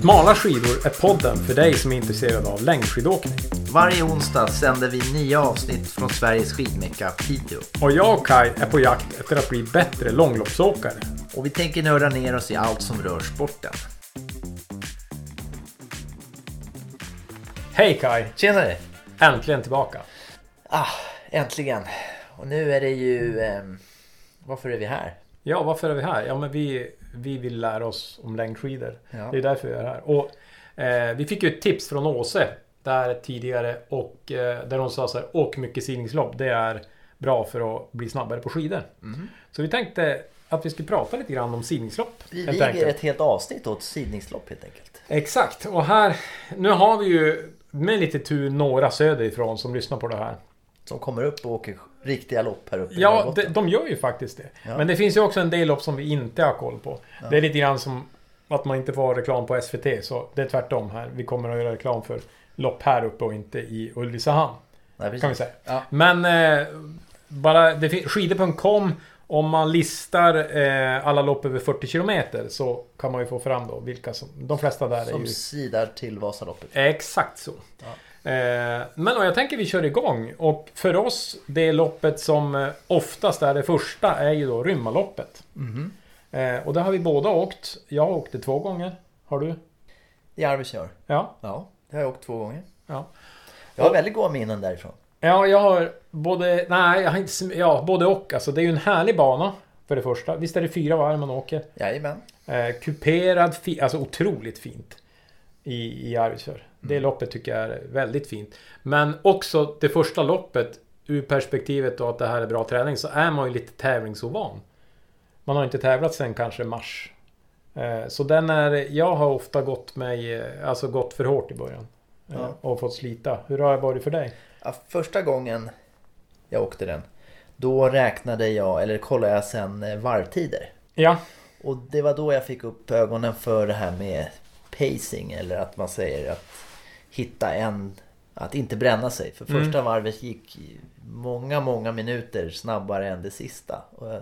Smala skidor är podden för dig som är intresserad av längdskidåkning. Varje onsdag sänder vi nya avsnitt från Sveriges skidmecka Piteå. Och jag och Kai är på jakt efter att bli bättre långloppsåkare. Och vi tänker nörda ner oss i allt som rör sporten. Hej Kai! Tjenare! Äntligen tillbaka! Ah, äntligen! Och nu är det ju... Eh, varför är vi här? Ja, varför är vi här? Ja, men vi, vi vill lära oss om längdskidor. Ja. Det är därför vi är här. Och eh, vi fick ju ett tips från Åse där tidigare och eh, där hon sa så här, åk mycket sidningslopp. Det är bra för att bli snabbare på skidor. Mhm. Så vi tänkte att vi skulle prata lite grann om sidningslopp. Vi helt enkelt. ett helt avsnitt åt sidningslopp helt enkelt. Exakt, och här... Nu har vi ju med lite tur några söderifrån som lyssnar på det här. Som kommer upp och åker riktiga lopp här uppe i Ja, de, de gör ju faktiskt det. Ja. Men det finns ju också en del lopp som vi inte har koll på. Det är lite grann som att man inte får ha reklam på SVT. Så det är tvärtom här. Vi kommer att göra reklam för lopp här uppe och inte i Ulricehamn. Nej. Kan vi säga. Ja. Men eh, bara skidor.com om man listar eh, alla lopp över 40 kilometer så kan man ju få fram då vilka som... De flesta där är Som ju... sidar till Vasaloppet. Exakt så. Eh, men och jag tänker vi kör igång. Och för oss, det loppet som eh, oftast är det första är ju då Rymmaloppet. Mhm. Eh, och det har vi båda åkt. Jag åkte två gånger. Har du? I Arvidsjaur. Ja. Ja, det har jag åkt två gånger. Ja. Jag har väldigt goda minnen därifrån. Ja, jag har både... Nej, jag har inte... Ja, både och. Alltså det är ju en härlig bana. För det första. Visst är det fyra varv man åker? Jajamän. Eh, kuperad, fi, alltså otroligt fint. I, i Arvidsjaur. Det Mm. loppet tycker jag är väldigt fint. Men också det första loppet. Ur perspektivet då att det här är bra träning så är man ju lite tävlingsovan. Man har inte tävlat sedan kanske mars. Eh, så den är... Jag har ofta gått mig... eh, Alltså gått för hårt i början. Eh, Ja. Och fått slita. Hur har det varit för dig? Ja, första gången jag åkte den, då räknade jag, eller kollade jag sen varvtider. Ja. Och det var då jag fick upp ögonen för det här med pacing, eller att man säger att hitta en, att inte bränna sig. För Mm. första varvet gick många, många minuter snabbare än det sista. Och,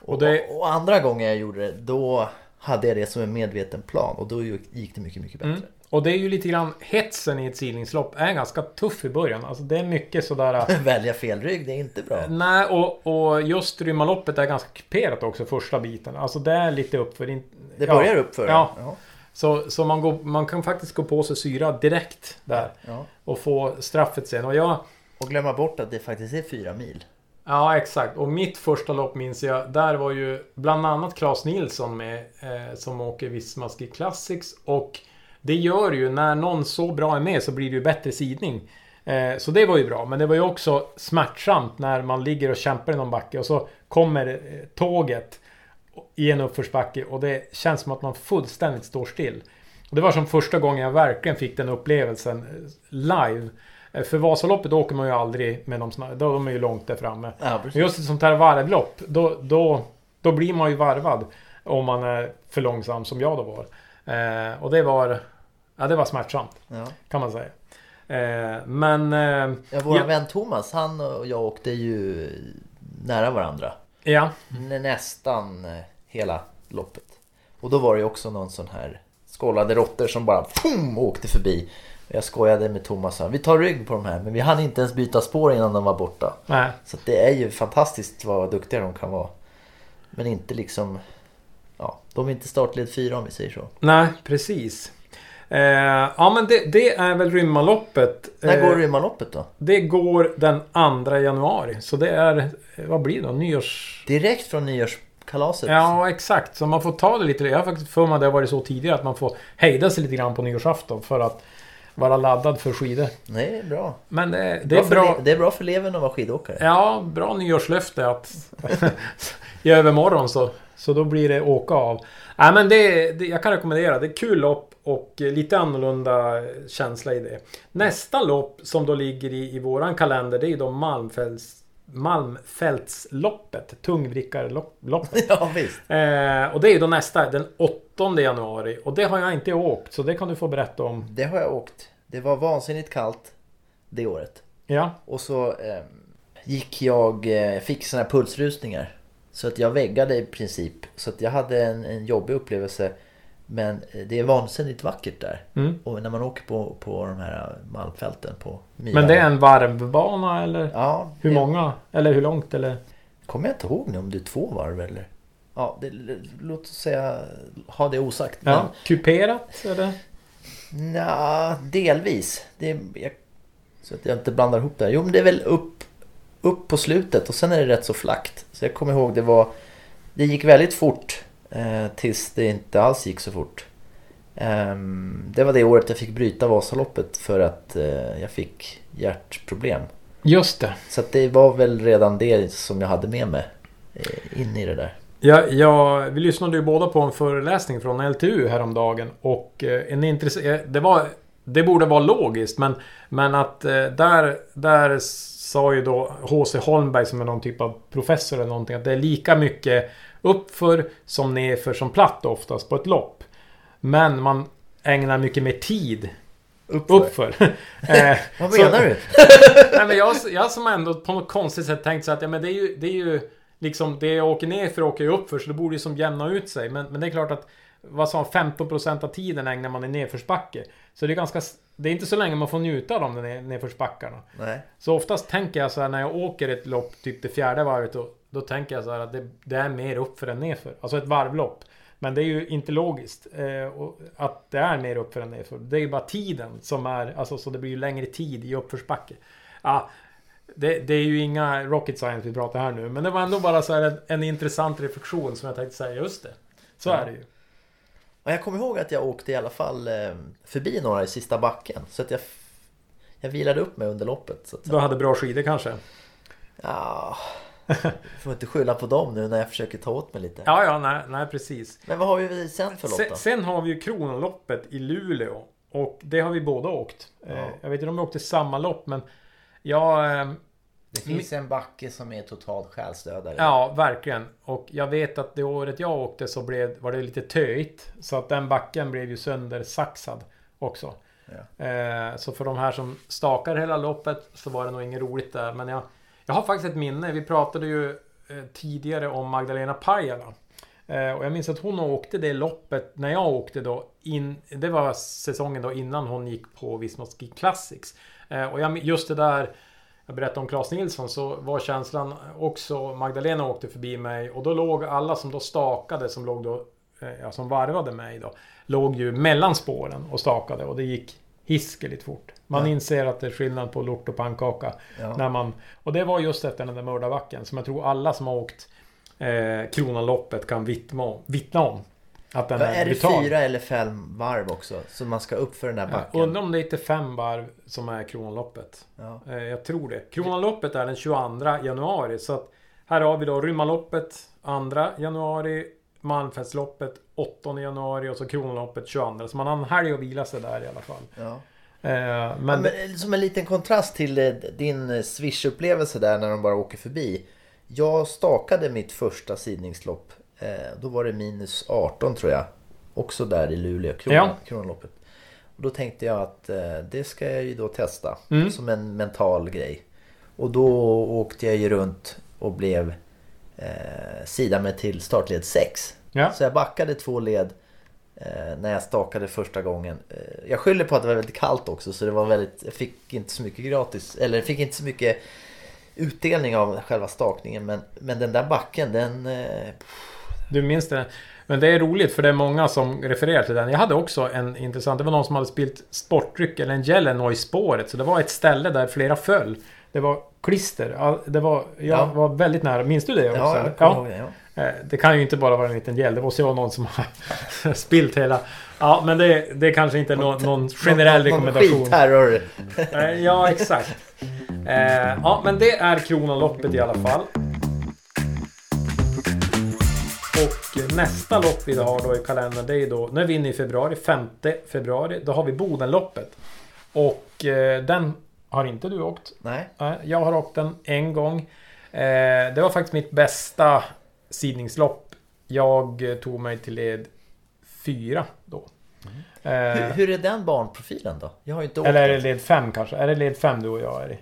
och, det- och andra gången jag gjorde det, då hade jag det som en medveten plan och då gick det mycket, mycket bättre. Mm. Och det är ju lite grann hetsen i ett silningslopp är ganska tuff i början. Alltså det är mycket sådär... Välja fel rygg, det är inte bra. Nej, och, och just Rymmaloppet är ganska kuperat också första biten. Alltså det är lite uppför. Det ja. börjar upp för Ja. ja. Så, så man, går, man kan faktiskt gå på sig syra direkt där. ja. Och få straffet sen. Och jag... Och glömma bort att det faktiskt är fyra mil. Ja, exakt. Och mitt första lopp minns jag. Där var ju bland annat Claes Nilsson med. Eh, som åker Visma Ski Classics. Och det gör ju när någon så bra är med så blir det ju bättre sidning. Eh, så det var ju bra. Men det var ju också smärtsamt när man ligger och kämpar i någon backe och så kommer eh, tåget i en uppförsbacke och det känns som att man fullständigt står still. Och det var som första gången jag verkligen fick den upplevelsen eh, live. Eh, För Vasaloppet åker man ju aldrig med de såna, då är de ju långt där framme. Ja, Men just ett sånt här varvlopp, då, då, då blir man ju varvad. Om man är för långsam som jag då var. Eh, och det var... Ja, det var smärtsamt. Ja. Kan man säga. Eh, men... Eh, Ja, vår Ja. vän Thomas, han och jag åkte ju nära varandra. Ja. Nä- Nästan eh, hela loppet. Och då var det ju också någon sån här skållade råttor som bara pum, åkte förbi. Jag skojade med Thomas sa, vi tar rygg på de här. Men vi hann inte ens byta spår innan de var borta. Nej. Så det är ju fantastiskt vad duktiga de kan vara. Men inte liksom... Ja, de är inte startled fyra om vi säger så. Nej, precis. Eh, ja, men det, det är väl Rymmaloppet. När går Eh, Rymmaloppet då? Det går den 2 januari. Så det är... eh, Vad blir det då? Nyårs... Direkt från nyårskalaset? Ja, exakt. Så man får ta det lite... Jag har faktiskt för mig att det har varit så tidigare att man får hejda sig lite grann på nyårsafton för att vara laddad för skidor. Nej, det är bra. Men det, det bra är bra... det är bra för levern att vara skidåkare. Ja, bra nyårslöfte att i övermorgon så, så då blir det åka av. Nej men det, det, jag kan rekommendera. Det är kul lopp och lite annorlunda känsla i det. Nästa lopp som då ligger i, i våran kalender det är ju då Malmfälts, Malmfältsloppet. Tungvrickarloppet. Ja, visst. Eh, och det är ju då nästa, den 8 januari. Och det har jag inte åkt, så det kan du få berätta om. Det har jag åkt. Det var vansinnigt kallt det året. Ja, Och så eh, gick jag, eh, fick såna här pulsrusningar. Så att jag väggade i princip. Så att jag hade en, en jobbig upplevelse Men det är vansinnigt vackert där. Mm. Och när man åker på, på de här malmfälten på Men det är en varvbana eller? Ja, Hur det- många? Eller hur långt eller? Kommer jag inte ihåg nu om det är två varv eller? Ja, det, låt oss säga ha det osagt. Ja. Kuperat eller? Men, nja, delvis. Det är, jag, så att jag inte blandar ihop det här. Jo, men det är väl upp, upp på slutet och sen är det rätt så flackt. Så jag kommer ihåg det var... Det gick väldigt fort eh, tills det inte alls gick så fort. Ehm, det var det året jag fick bryta Vasaloppet för att eh, jag fick hjärtproblem. Just det. Så att det var väl redan det som jag hade med mig eh, in i det där. Ja, ja, vi lyssnade ju båda på en föreläsning från LTU häromdagen och eh, en intress- eh, det var Det borde vara logiskt men Men att eh, där Där sa ju då H.C. Holmberg som är någon typ av professor eller någonting att det är lika mycket uppför som nerför som platt oftast på ett lopp. Men man ägnar mycket mer tid uppför. Eh, Vad så- menar du? Nej, men jag, jag som ändå på något konstigt sätt tänkt så att ja, men det är ju, det är ju liksom det jag åker ner för åker jag upp för så det borde ju som jämna ut sig. Men, men det är klart att vad sa han, 15% av tiden ägnar man i nedförsbacke. Så det är ganska det är inte så länge man får njuta av de nedförsbackarna. Nej. Så oftast tänker jag så här när jag åker ett lopp, typ det fjärde varvet, då, då tänker jag så här att det, det är mer uppför än nerför. Alltså ett varvlopp. Men det är ju inte logiskt eh, att det är mer uppför än nerför. Det är ju bara tiden som är, alltså så det blir ju längre tid i uppförsbacke. Ja, det, det är ju inga rocket science vi pratar här nu, men det var ändå bara så en, en intressant reflektion som jag tänkte säga, just det. Så Ja. är det ju. Och jag kommer ihåg att jag åkte i alla fall eh, förbi några i sista backen. Så att jag, jag vilade upp mig under loppet. Du hade bra skidor kanske? Ja, får inte skylla på dem nu när jag försöker ta åt mig lite. Ja, ja, nej, nej precis. Men vad har vi sen för lopp Sen, då? sen har vi ju Kronoloppet i Luleå. Och det har vi båda åkt. Ja. Eh, Jag vet inte om vi åkte samma lopp men... Jag... Det finns en backe som är totalt själsdödare. Ja, verkligen. Och jag vet att det året jag åkte så blev, var det lite töigt. Så att den backen blev ju söndersaxad också. Eh, så för de här som stakar hela loppet så var det nog inget roligt där. Men jag, jag har faktiskt ett minne. Vi pratade ju eh, tidigare om Magdalena Pajala. Eh, och jag minns att hon åkte det loppet när jag åkte då. In, det var säsongen då innan hon gick på Visma Ski Classics. Eh, och jag, just det där jag berättade om Claes Nilsson så var känslan också Magdalena åkte förbi mig och då låg alla som då stakade som låg då eh, Ja, som varvade mig då Låg ju mellan spåren och stakade och det gick hiskeligt fort. Man Ja. inser att det är skillnad på lort och pannkaka. Ja. När man, och det var just efter den där mördarbacken som jag tror alla som har åkt eh, Kronaloppet kan vittna om. Vittna om att den Ja, är, är det brutal. fyra eller fem varv också? Så man ska upp för den här Ja, backen? undrar om det är inte fem varv som är Kronaloppet. Ja. Eh, Jag tror det. Kronaloppet är den 22 januari. Så att här har vi då Rymmarloppet 2 januari. Malmfältsloppet 8 januari och så Kronaloppet 22. Så man har en helg att vila sig där i alla fall. Ja. Eh, Men, Men, ja, som en liten kontrast till eh, din Swish-upplevelse där när de bara åker förbi. Jag stakade mitt första sidningslopp. Eh, då var det minus 18 tror jag. Också där i Luleå, kron, Ja. Kronloppet. Och då tänkte jag att eh, det ska jag ju då testa. Mm. Som en mental grej. Och då åkte jag ju runt och blev eh, sida mig till startled 6. ja. Så jag backade två led eh, när jag stakade första gången. Eh, jag skyller på att det var väldigt kallt också så det var väldigt, jag fick inte så mycket gratis, eller fick inte så mycket utdelning av själva stakningen. Men, men den där backen den... Eh, Du minns det. Men det är roligt för det är många som refererar till den. Jag hade också en intressant. Det var någon som hade spilt sportdryck eller en Jeleno i spåret. Så det var ett ställe där flera föll. Det var klister. Ja, Det var, jag Ja. var väldigt nära. Minns du det också? ja, jag kommer ihåg det. Ja. Eh, Det kan ju inte bara vara en liten gel. Det måste ju vara någon som har spilt hela. Ja, men det, det kanske inte är någon, någon generell Någon- någon rekommendation. skitterror. Eh, Ja, exakt. Eh, Ja, men det är Kronaloppet i alla fall. Och nästa lopp vi har då i kalendern det är då, nu är vi inne i februari, 5 februari. Då har vi Bodenloppet. Och eh, den har inte du åkt. Nej. Jag har åkt den en gång. Eh, det var faktiskt mitt bästa sidningslopp. Jag tog mig till led 4 då. Eh, Hur, hur är den barnprofilen då? Jag har inte åkt eller är det led 5 kanske? Är det led 5 du och jag är i?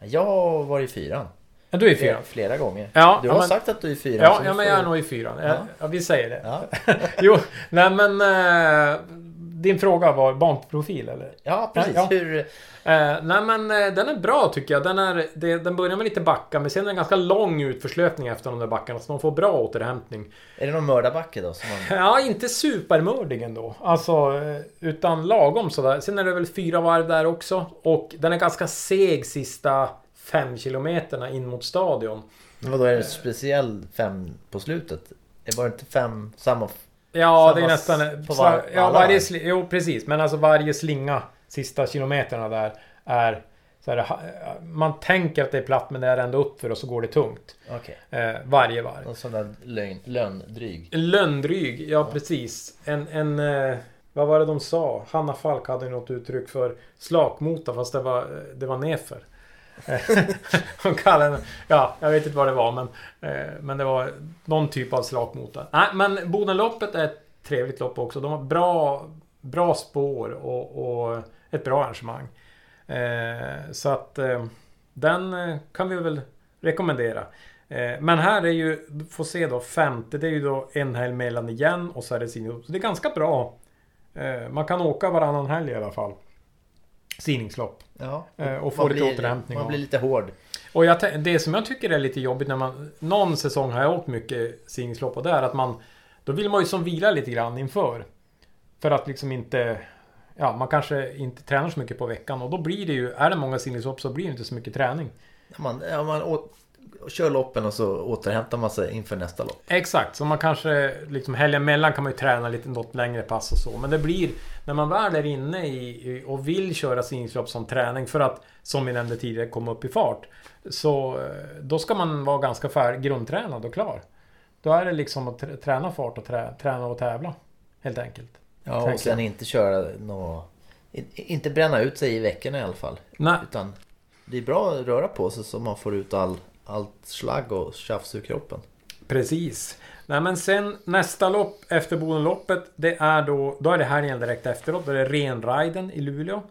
Jag var i fyran. Ja, du är i fyran. Flera gånger. Ja, du har men- sagt att du är i fyran. Ja, ja men jag är nog i fyran. Ja. Ja. Ja, vi säger det. Ja, Jo, nej men... Eh, din fråga var barnprofil eller? ja precis. Ja. Hur, Eh, nej men eh, den är bra tycker jag. Den, är, det, den börjar med lite backar men sen är det en ganska lång utförslöpning efter de där backarna så man får bra återhämtning. är det någon mördarbacke då? Man, Ja, inte supermördig ändå. Alltså, eh, utan lagom sådär. Sen är det väl fyra varv där också. Och den är ganska seg sista fem kilometerna in mot stadion. men vadå, är det speciell fem på slutet? Är bara inte fem samma? Ja, Samma det är nästan... på var- ja, varje Jo, precis. Men alltså varje slinga sista kilometerna där är... Så här, man tänker att det är platt men det är ändå uppför och så går det tungt. Okej. Eh, varje varv. Någon sån där lögn, lönndryg. Lönndryg, ja precis. En, en eh, vad var det de sa? Hanna Falk hade något uttryck för slakmota fast det var, det var nefer. De kallade den, ja, jag vet inte vad det var men, eh, men det var någon typ av slakmota. Nej, men Bodenloppet är ett trevligt lopp också. De har bra, bra spår och, och ett bra arrangemang. Eh, så att eh, den eh, kan vi väl rekommendera. Eh, Men här är ju, får se då, femte, det är ju då en helg mellan igen och så är det Signingslopp. Så det är ganska bra. Eh, Man kan åka varannan helg i alla fall. Signingslopp. Ja. Eh, och få Man lite blir- återhämtning Man blir lite hård. Och jag, det som jag tycker är lite jobbigt när man... Någon säsong har jag åkt mycket Signingslopp och det är att man... Då vill man ju som vila lite grann inför. För att liksom inte... Ja, man kanske inte tränar så mycket på veckan och då blir det ju... Är det många Signingslopp så blir det inte så mycket träning. Man, ja, man å, kör loppen och så återhämtar man sig inför nästa lopp. Exakt, så man kanske liksom helgen emellan kan man ju träna lite något längre pass och så. Men det blir när man väl är inne i, och vill köra singellopp som träning för att som vi nämnde tidigare komma upp i fart. Så eh, då ska man vara ganska färdig, grundtränad och klar. Då är det liksom att trä- träna fart och trä, träna och tävla. Helt enkelt. Ja, och sen inte köra nå in- Inte bränna ut sig i veckorna i alla fall. Nej, Utan det är bra att röra på sig så man får ut all, allt slagg och tjafs ur kroppen. precis. Nej men sen nästa lopp efter Bodenloppet Det är då, då är det helgen direkt efteråt. Då är det Renriden i Luleå.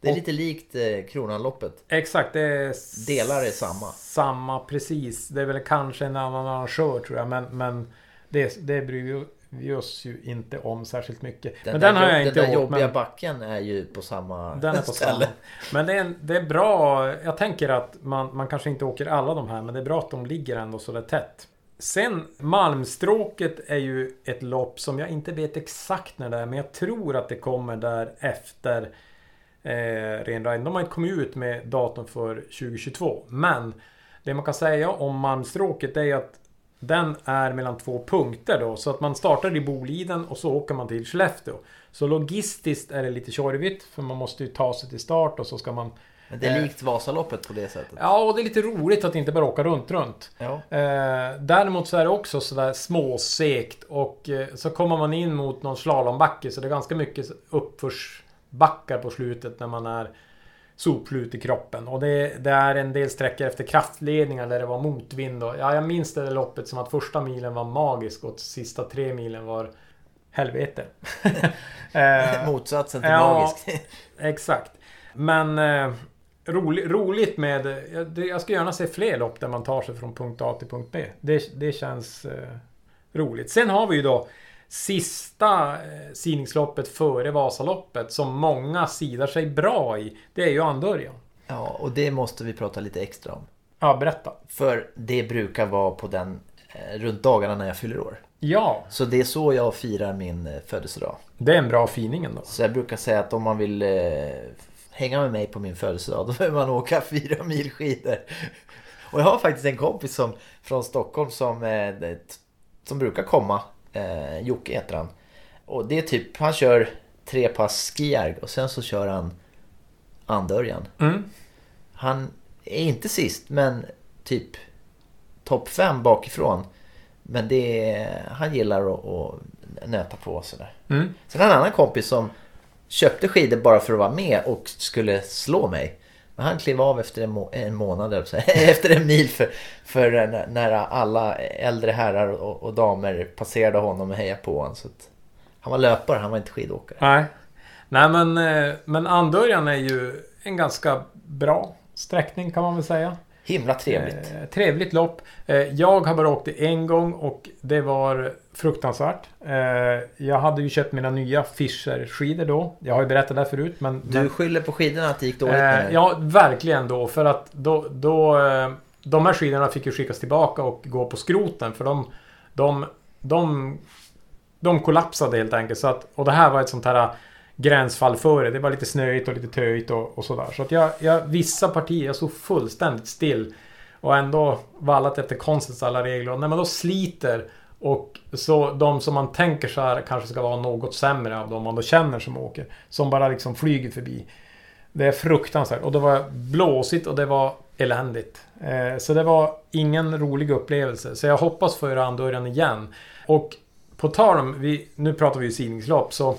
Det är Och- lite likt eh, Kronanloppet. Exakt, det är... Delar är samma. Samma, precis. Det är väl kanske en annan arrangör tror jag, men, men det, det bryr vi oss ju inte om särskilt mycket. men den har jag inte Den där åkt, jobbiga men backen är ju på samma den är på ställe. samma. Men det är, det är bra. Jag tänker att man, man kanske inte åker alla de här, men det är bra att de ligger ändå så där tätt. Sen Malmstråket är ju ett lopp som jag inte vet exakt när det är, men jag tror att det kommer där efter eh, Renriden. De har inte kommit ut med datum för 2022. Men det man kan säga om Malmstråket är att den är mellan två punkter då. Så att man startar i Boliden och så åker man till Skellefteå. Så logistiskt är det lite tjorvigt för man måste ju ta sig till start och så ska man... Men det är likt Vasaloppet på det sättet. Ja, och det är lite roligt att inte bara åka runt, runt. Ja. Eh, däremot så är det också sådär småsekt och eh, så kommer man in mot någon slalombacke så det är ganska mycket uppförsbackar på slutet när man är sopslut i kroppen. Och det, det är en del sträckor efter kraftledningar där det var motvind. Och, ja, jag minns det där loppet som att första milen var magisk och sista tre milen var helvete. Eh, Motsatsen till ja. magisk. Exakt. Men eh, rolig, roligt med... Jag, jag ska gärna se fler lopp där man tar sig från punkt A till punkt B. Det, det känns eh, roligt. Sen har vi ju då sista eh, sidningsloppet före Vasaloppet som många sidar sig bra i. Det är ju Andörjan. Ja, och det måste vi prata lite extra om. Ja, berätta. För det brukar vara på den eh, runt dagarna när jag fyller år. Ja, Så det är så jag firar min eh, födelsedag. det är en bra fining ändå. Så jag brukar säga att om man vill eh, hänga med mig på min födelsedag då behöver man åka fyra mil skidor. Och jag har faktiskt en kompis som, från Stockholm som, eh, som brukar komma. Eh, Jocke heter han. Och det är typ, han kör tre pass skijärg och sen så kör han Andörjan. Mm. Han är inte sist men typ topp fem bakifrån. Men det är, han gillar att, att nöta på sådär. Mm. Sen har en annan kompis som köpte skidor bara för att vara med och skulle slå mig. Men han klev av efter en, må- en månad, efter en mil för, för när, alla äldre herrar och, och damer passerade honom och hejade på honom. Så att, han var löpare, han var inte skidåkare. Nej. Nej men, eh, men Andörjan är ju en ganska bra sträckning kan man väl säga. Himla trevligt. Eh, trevligt lopp. Eh, jag har bara åkt det en gång och det var fruktansvärt. Eh, jag hade ju köpt mina nya Fischer-skidor då. Jag har ju berättat det här förut. Men, Du men, skyller på skidorna att det gick dåligt eh, Ja, verkligen då. För att då... då eh, de här skidorna fick ju skickas tillbaka och gå på skroten. För de... De, de, de kollapsade helt enkelt. Så att, och det här var ett sånt här gränsfall före. Det var lite snöigt och lite töigt och, och sådär. Så att jag, jag, vissa partier, jag stod fullständigt still. Och ändå vallat efter konstens alla regler. Och när man då sliter och så de som man tänker så här kanske ska vara något sämre av de man då känner som åker. Som bara liksom flyger förbi. Det är fruktansvärt. Och det var blåsigt och det var eländigt. Eh, så det var ingen rolig upplevelse. Så jag hoppas få göra andörjan igen. Och på tal om, vi, nu pratar vi ju sidningslopp så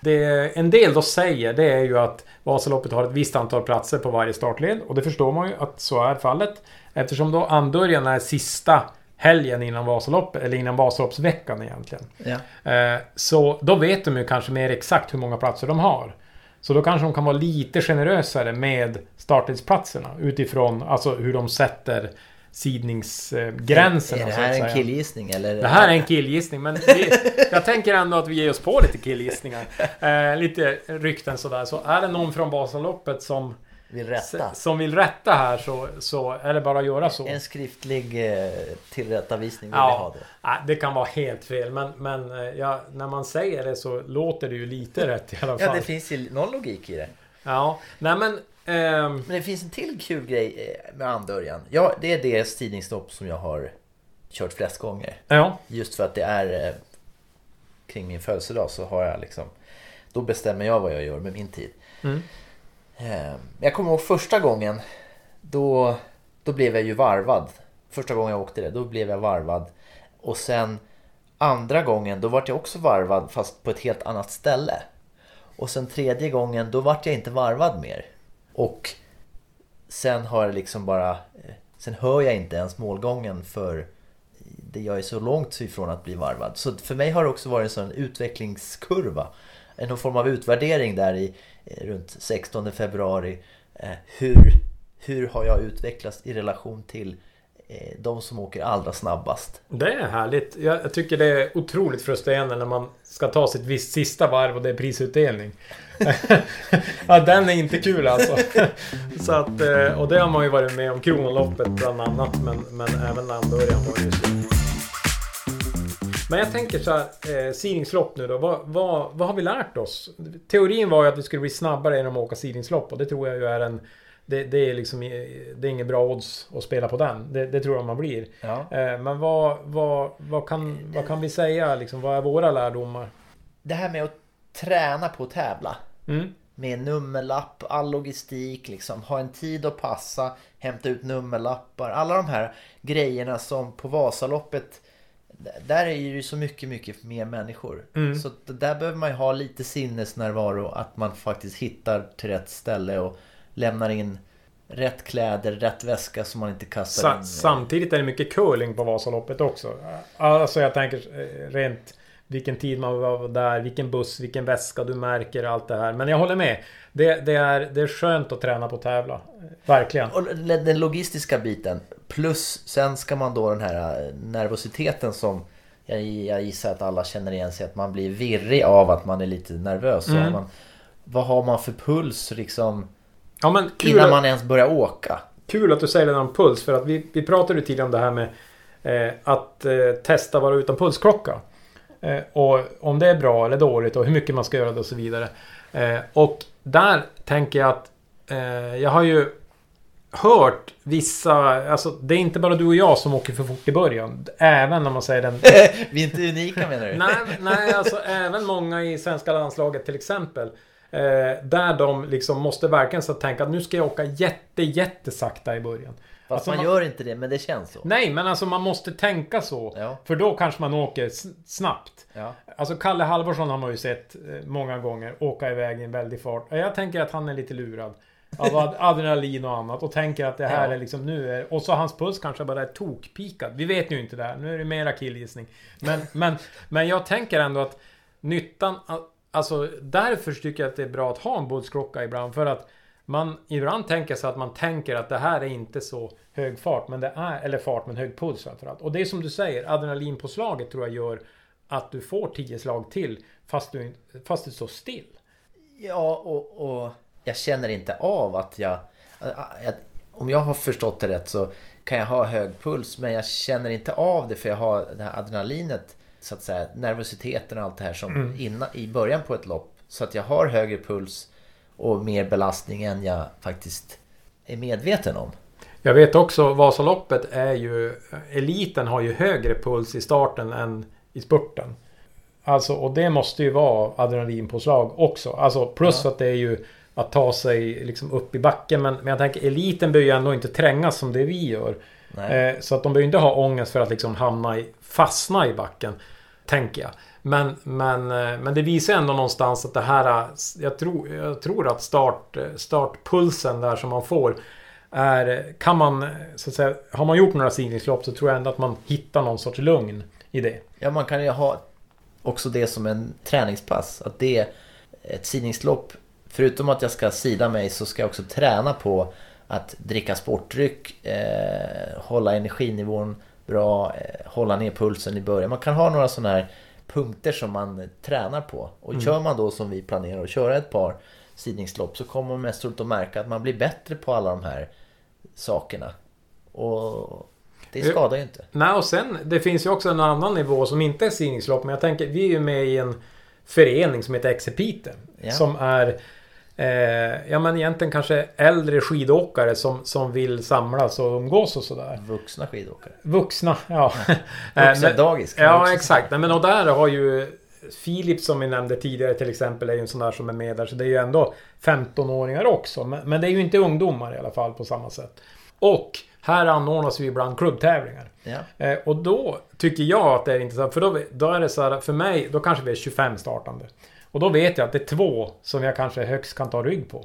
det en del då säger det är ju att Vasaloppet har ett visst antal platser på varje startled. Och det förstår man ju att så är fallet. Eftersom då andörjan är sista helgen innan Vasaloppet, eller innan Vasaloppsveckan egentligen. Ja. Eh, så då vet de ju kanske mer exakt hur många platser de har. Så då kanske de kan vara lite generösare med startledsplatserna utifrån alltså hur de sätter sidningsgränserna. Är det här en killgissning eller? Det här är en killgissning, men vi, jag tänker ändå att vi ger oss på lite killgissningar. Eh, lite rykten sådär. Så är det någon från Vasaloppet som, Vill rätta? som vill rätta här så, så är det bara att göra så. En skriftlig eh, tillrättavisning vill vi ha Ja, det. nej, det kan vara helt fel. Men, men eh, ja, när man säger det så låter det ju lite rätt i alla fall. Ja, det finns ju någon logik i det. Ja, nej men... ehm, Men det finns en till kul grej eh, med andörjan. Ja, det är det tidningsstopp som jag har kört flest gånger. ja, Just för att det är eh, kring min födelsedag så har jag liksom Då bestämmer jag vad jag gör med min tid. Mm. Eh, Jag kommer ihåg första gången då, då blev jag ju varvad. Första gången jag åkte det, då blev jag varvad. Och sen andra gången, då vart jag också varvad fast på ett helt annat ställe. Och sen tredje gången, då vart jag inte varvad mer. Och sen har jag liksom bara... Eh, sen hör jag inte ens målgången för det jag är så långt ifrån att bli varvad. Så för mig har det också varit en sån utvecklingskurva. Eh, en form av utvärdering där i eh, runt 16 februari. Hur, hur har jag utvecklats i relation till Eh, de som åker allra snabbast? det är härligt. Jag, tycker det är otroligt frustrerande när man ska ta sitt visst sista varv och det är prisutdelning. ja, den är inte kul alltså. så att, eh, och det har man ju varit med om. Kronoloppet bland annat. Men, men även Landörjan var ju. Men jag tänker så här, eh, sidningslopp nu då. Vad, vad, vad har vi lärt oss? Teorin var ju att vi skulle bli snabbare genom att åka sidningslopp och det tror jag ju är en... Det, det är liksom det är inget bra odds att spela på den. Det, det tror jag man blir. Ja. Eh, men vad, vad, vad, kan, vad kan vi säga? Liksom, vad är våra lärdomar? Det här med att träna på att tävla. Mm. Med nummerlapp, all logistik, liksom, ha en tid att passa, hämta ut nummerlappar. Alla de här grejerna som på Vasaloppet, där är ju så mycket, mycket mer människor. Mm. Så där behöver man ju ha lite sinnesnärvaro, att man faktiskt hittar till rätt ställe och lämnar in rätt kläder, rätt väska som man inte kastar Sa, in. samtidigt är det mycket curling på Vasaloppet också. Alltså jag tänker eh, rent vilken tid man var där, vilken buss, vilken väska du märker, allt det här. Men jag håller med. Det, det, är, det är skönt att träna på att tävla. Verkligen. Och den logistiska biten. Plus sen ska man då den här eh, nervositeten som jag, jag gissar att alla känner igen sig att man blir virrig av att man är lite nervös. Mm. man, vad har man för puls liksom Ja, men kul, innan man ens börjar åka? kul att du säger det om puls. För att vi, vi pratade ju tidigare om det här med eh, att eh, testa vara utan pulsklocka. Eh, och om det är bra eller dåligt och hur mycket man ska göra det och så vidare. Eh, och där tänker jag att eh, jag har ju hört vissa, alltså det är inte bara du och jag som åker för fort i början. Även om man säger den... Vi är inte unika menar du? nej, nej, alltså även många i svenska landslaget till exempel. Eh, där de liksom måste verkligen så tänka att nu ska jag åka jätte, jättesakta i början. Fast Alltså, man, man- gör inte det men det känns så. Nej, men alltså man måste tänka så. Ja. För då kanske man åker snabbt. Ja. Alltså Kalle Halvarsson har man ju sett eh, många gånger åka iväg i en väldig fart. Jag tänker att han är lite lurad. Av ad- adrenalin och annat och tänker att det här Ja. är liksom nu är... Och så hans puls kanske bara är tokpikad. Vi vet ju inte det här. Nu är det mera killgissning. Men, men, men jag tänker ändå att nyttan... Alltså därför tycker jag att det är bra att ha en bordsklocka ibland. För att man ibland tänker sig att man tänker att det här är inte så hög fart, men det är, eller fart men hög puls framförallt. Och det är som du säger, adrenalinpåslaget tror jag gör att du får 10 slag till fast du, fast du står still. Ja, och, och jag känner inte av att jag, att, Om jag har förstått det rätt så kan jag ha hög puls men jag känner inte av det för jag har det här adrenalinet så att säga, nervositeten och allt det här som mm. innan, i början på ett lopp. Så att jag har högre puls och mer belastning än jag faktiskt är medveten om. Jag vet också Vasaloppet är ju Eliten har ju högre puls i starten än i spurten. Alltså och det måste ju vara adrenalinpåslag också. Alltså plus ja. att det är ju att ta sig liksom upp i backen. Men, men jag tänker eliten bör ju ändå inte trängas som det vi gör. Eh, så att de ju inte ha ångest för att liksom hamna i, fastna i backen. Tänker jag. Men, men, eh, men det visar ändå någonstans att det här... Eh, jag tror, jag tror att start, eh, startpulsen där som man får är... Kan man... Så att säga, har man gjort några sidningslopp så tror jag ändå att man hittar någon sorts lugn i det. Ja, man kan ju ha också det som en träningspass. Att det är ett sidningslopp. Förutom att jag ska sida mig så ska jag också träna på att dricka sportdryck, eh, hålla energinivån bra, eh, hålla ner pulsen i början. Man kan ha några sådana här punkter som man tränar på. Och mm. kör man då som vi planerar att köra ett par sidningslopp så kommer man mest troligt att märka att man blir bättre på alla de här sakerna. Och det skadar ju inte. Nej, och sen det finns ju också en annan nivå som inte är sidningslopp. Men jag tänker, vi är ju med i en förening som heter Exepite. Ja. Som är Eh, ja men egentligen kanske äldre skidåkare som, som vill samlas och umgås och sådär. Vuxna skidåkare. Vuxna, ja. Vuxna dagis. Ja exakt. Men och där har ju Filip som vi nämnde tidigare till exempel är ju en sån där som är med där. Så det är ju ändå 15-åringar också. Men, men det är ju inte ungdomar i alla fall på samma sätt. Och här anordnas ju ibland klubbtävlingar. Ja. Eh, och då tycker jag att det är intressant. För då, då är det så här, för mig, då kanske vi är 25 startande. Och då vet jag att det är två som jag kanske högst kan ta rygg på.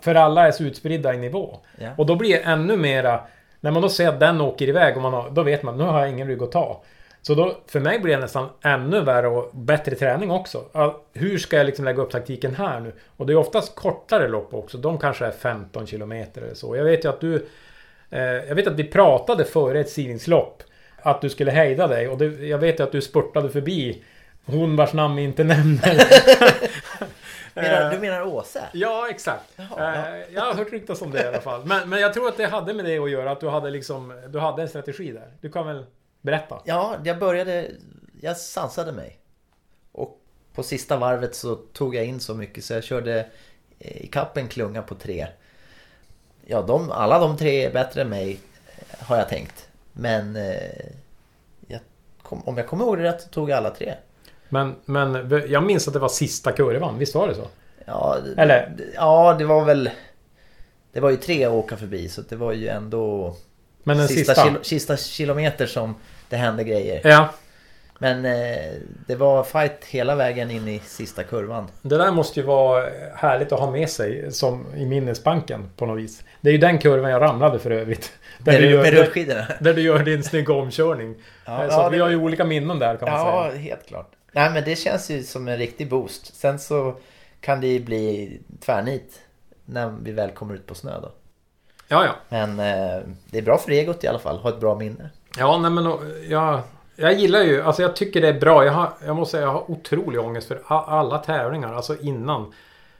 För alla är så utspridda i nivå. Ja. Och då blir det ännu mera... När man då ser att den åker iväg och man har, då vet man nu har jag ingen rygg att ta. Så då, för mig blir det nästan ännu värre och bättre träning också. Hur ska jag liksom lägga upp taktiken här nu? Och det är oftast kortare lopp också. De kanske är 15 kilometer eller så. Jag vet ju att du... Eh, jag vet att vi pratade före ett sidningslopp. Att du skulle hejda dig. Och det, jag vet ju att du spurtade förbi hon vars namn vi inte nämner. menar, du menar Åse? Ja, exakt. Jaha, ja. Jag har hört ryktas om det i alla fall. Men, men jag tror att det hade med det att göra, att du hade liksom... Du hade en strategi där. Du kan väl berätta? Ja, jag började... Jag sansade mig. Och på sista varvet så tog jag in så mycket så jag körde i kappen klunga på tre. Ja, de, alla de tre är bättre än mig, har jag tänkt. Men eh, jag kom, om jag kommer ihåg det rätt så tog jag alla tre. Men, men jag minns att det var sista kurvan, visst var det så? Ja, Eller? ja det var väl... Det var ju tre att åka förbi så det var ju ändå... Men den sista, sista? Kilo, sista kilometer som det hände grejer. Ja. Men eh, det var fight hela vägen in i sista kurvan. Det där måste ju vara härligt att ha med sig som i minnesbanken på något vis. Det är ju den kurvan jag ramlade för övrigt. Där, med, du, gör, där, där, du gör din snygga omkörning. Ja, så ja, vi har ju olika minnen där kan man ja, säga. Ja, helt klart. Nej men det känns ju som en riktig boost. Sen så kan det ju bli tvärnit när vi väl kommer ut på snö då. Ja, ja. Men eh, det är bra för egot i alla fall. Ha ett bra minne. Ja, nej men jag, jag gillar ju, alltså jag tycker det är bra. Jag, har, jag måste säga jag har otrolig ångest för alla tävlingar, alltså innan.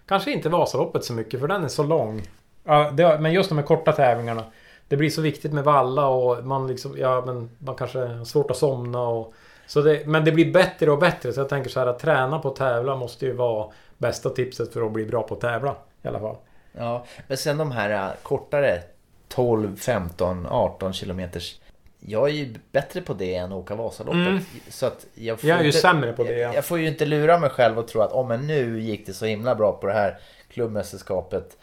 Kanske inte Vasaloppet så mycket för den är så lång. Ja, det, men just de här korta tävlingarna. Det blir så viktigt med valla och man liksom, ja men man kanske har svårt att somna och så det, men det blir bättre och bättre. Så jag tänker så här att träna på att tävla måste ju vara bästa tipset för att bli bra på att tävla. I alla fall. Ja, men sen de här äh, kortare 12, 15, 18 kilometers. Jag är ju bättre på det än att åka Vasaloppet. Mm. Så att jag, får jag är ju inte, sämre på det. Ja. Jag, får ju inte lura mig själv och tro att oh, men nu gick det så himla bra på det här klubbmästerskapet.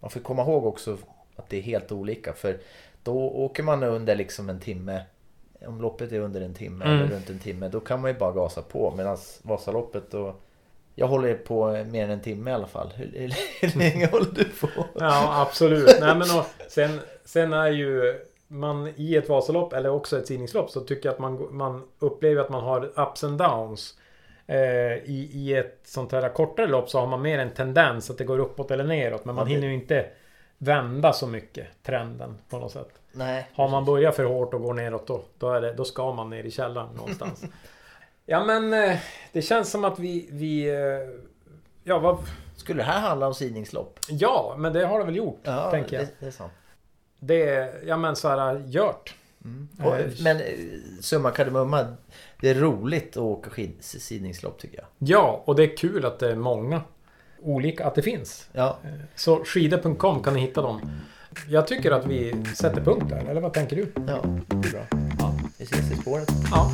Man får komma ihåg också att det är helt olika. För då åker man under liksom en timme om loppet är under en timme mm. eller runt en timme då kan man ju bara gasa på. Medan Vasaloppet då jag håller på mer än en timme i alla fall. Hur, hur länge håller du på? Ja absolut. Nej, men och, sen, sen är ju man i ett Vasalopp eller också ett sidningslopp så tycker jag att man, man upplever att man har ups and downs. eh, i, I ett sånt här kortare lopp så har man mer en tendens att det går uppåt eller neråt. Men man hinner ju inte vända så mycket trenden på något sätt. Nej. Har man börjat för hårt och går neråt då, då, är det, då ska man ner i källaren någonstans. ja men eh, det känns som att vi... vi eh, ja, vad, Skulle det här handla om sidningslopp? ja, men det har det väl gjort. Ja, tänker jag. det, det är sant. Det är, ja men så här, gjort. Och, Eh, men eh, summa kardemumma, det är roligt att åka skid, sidningslopp tycker jag. Ja, och det är kul att det är många olika, att det finns. Ja, Så skidor.com kan ni hitta dem. Jag tycker att vi sätter punkt där, eller vad tänker du? ja, det är bra. Ja. Vi ses i spåret. ja.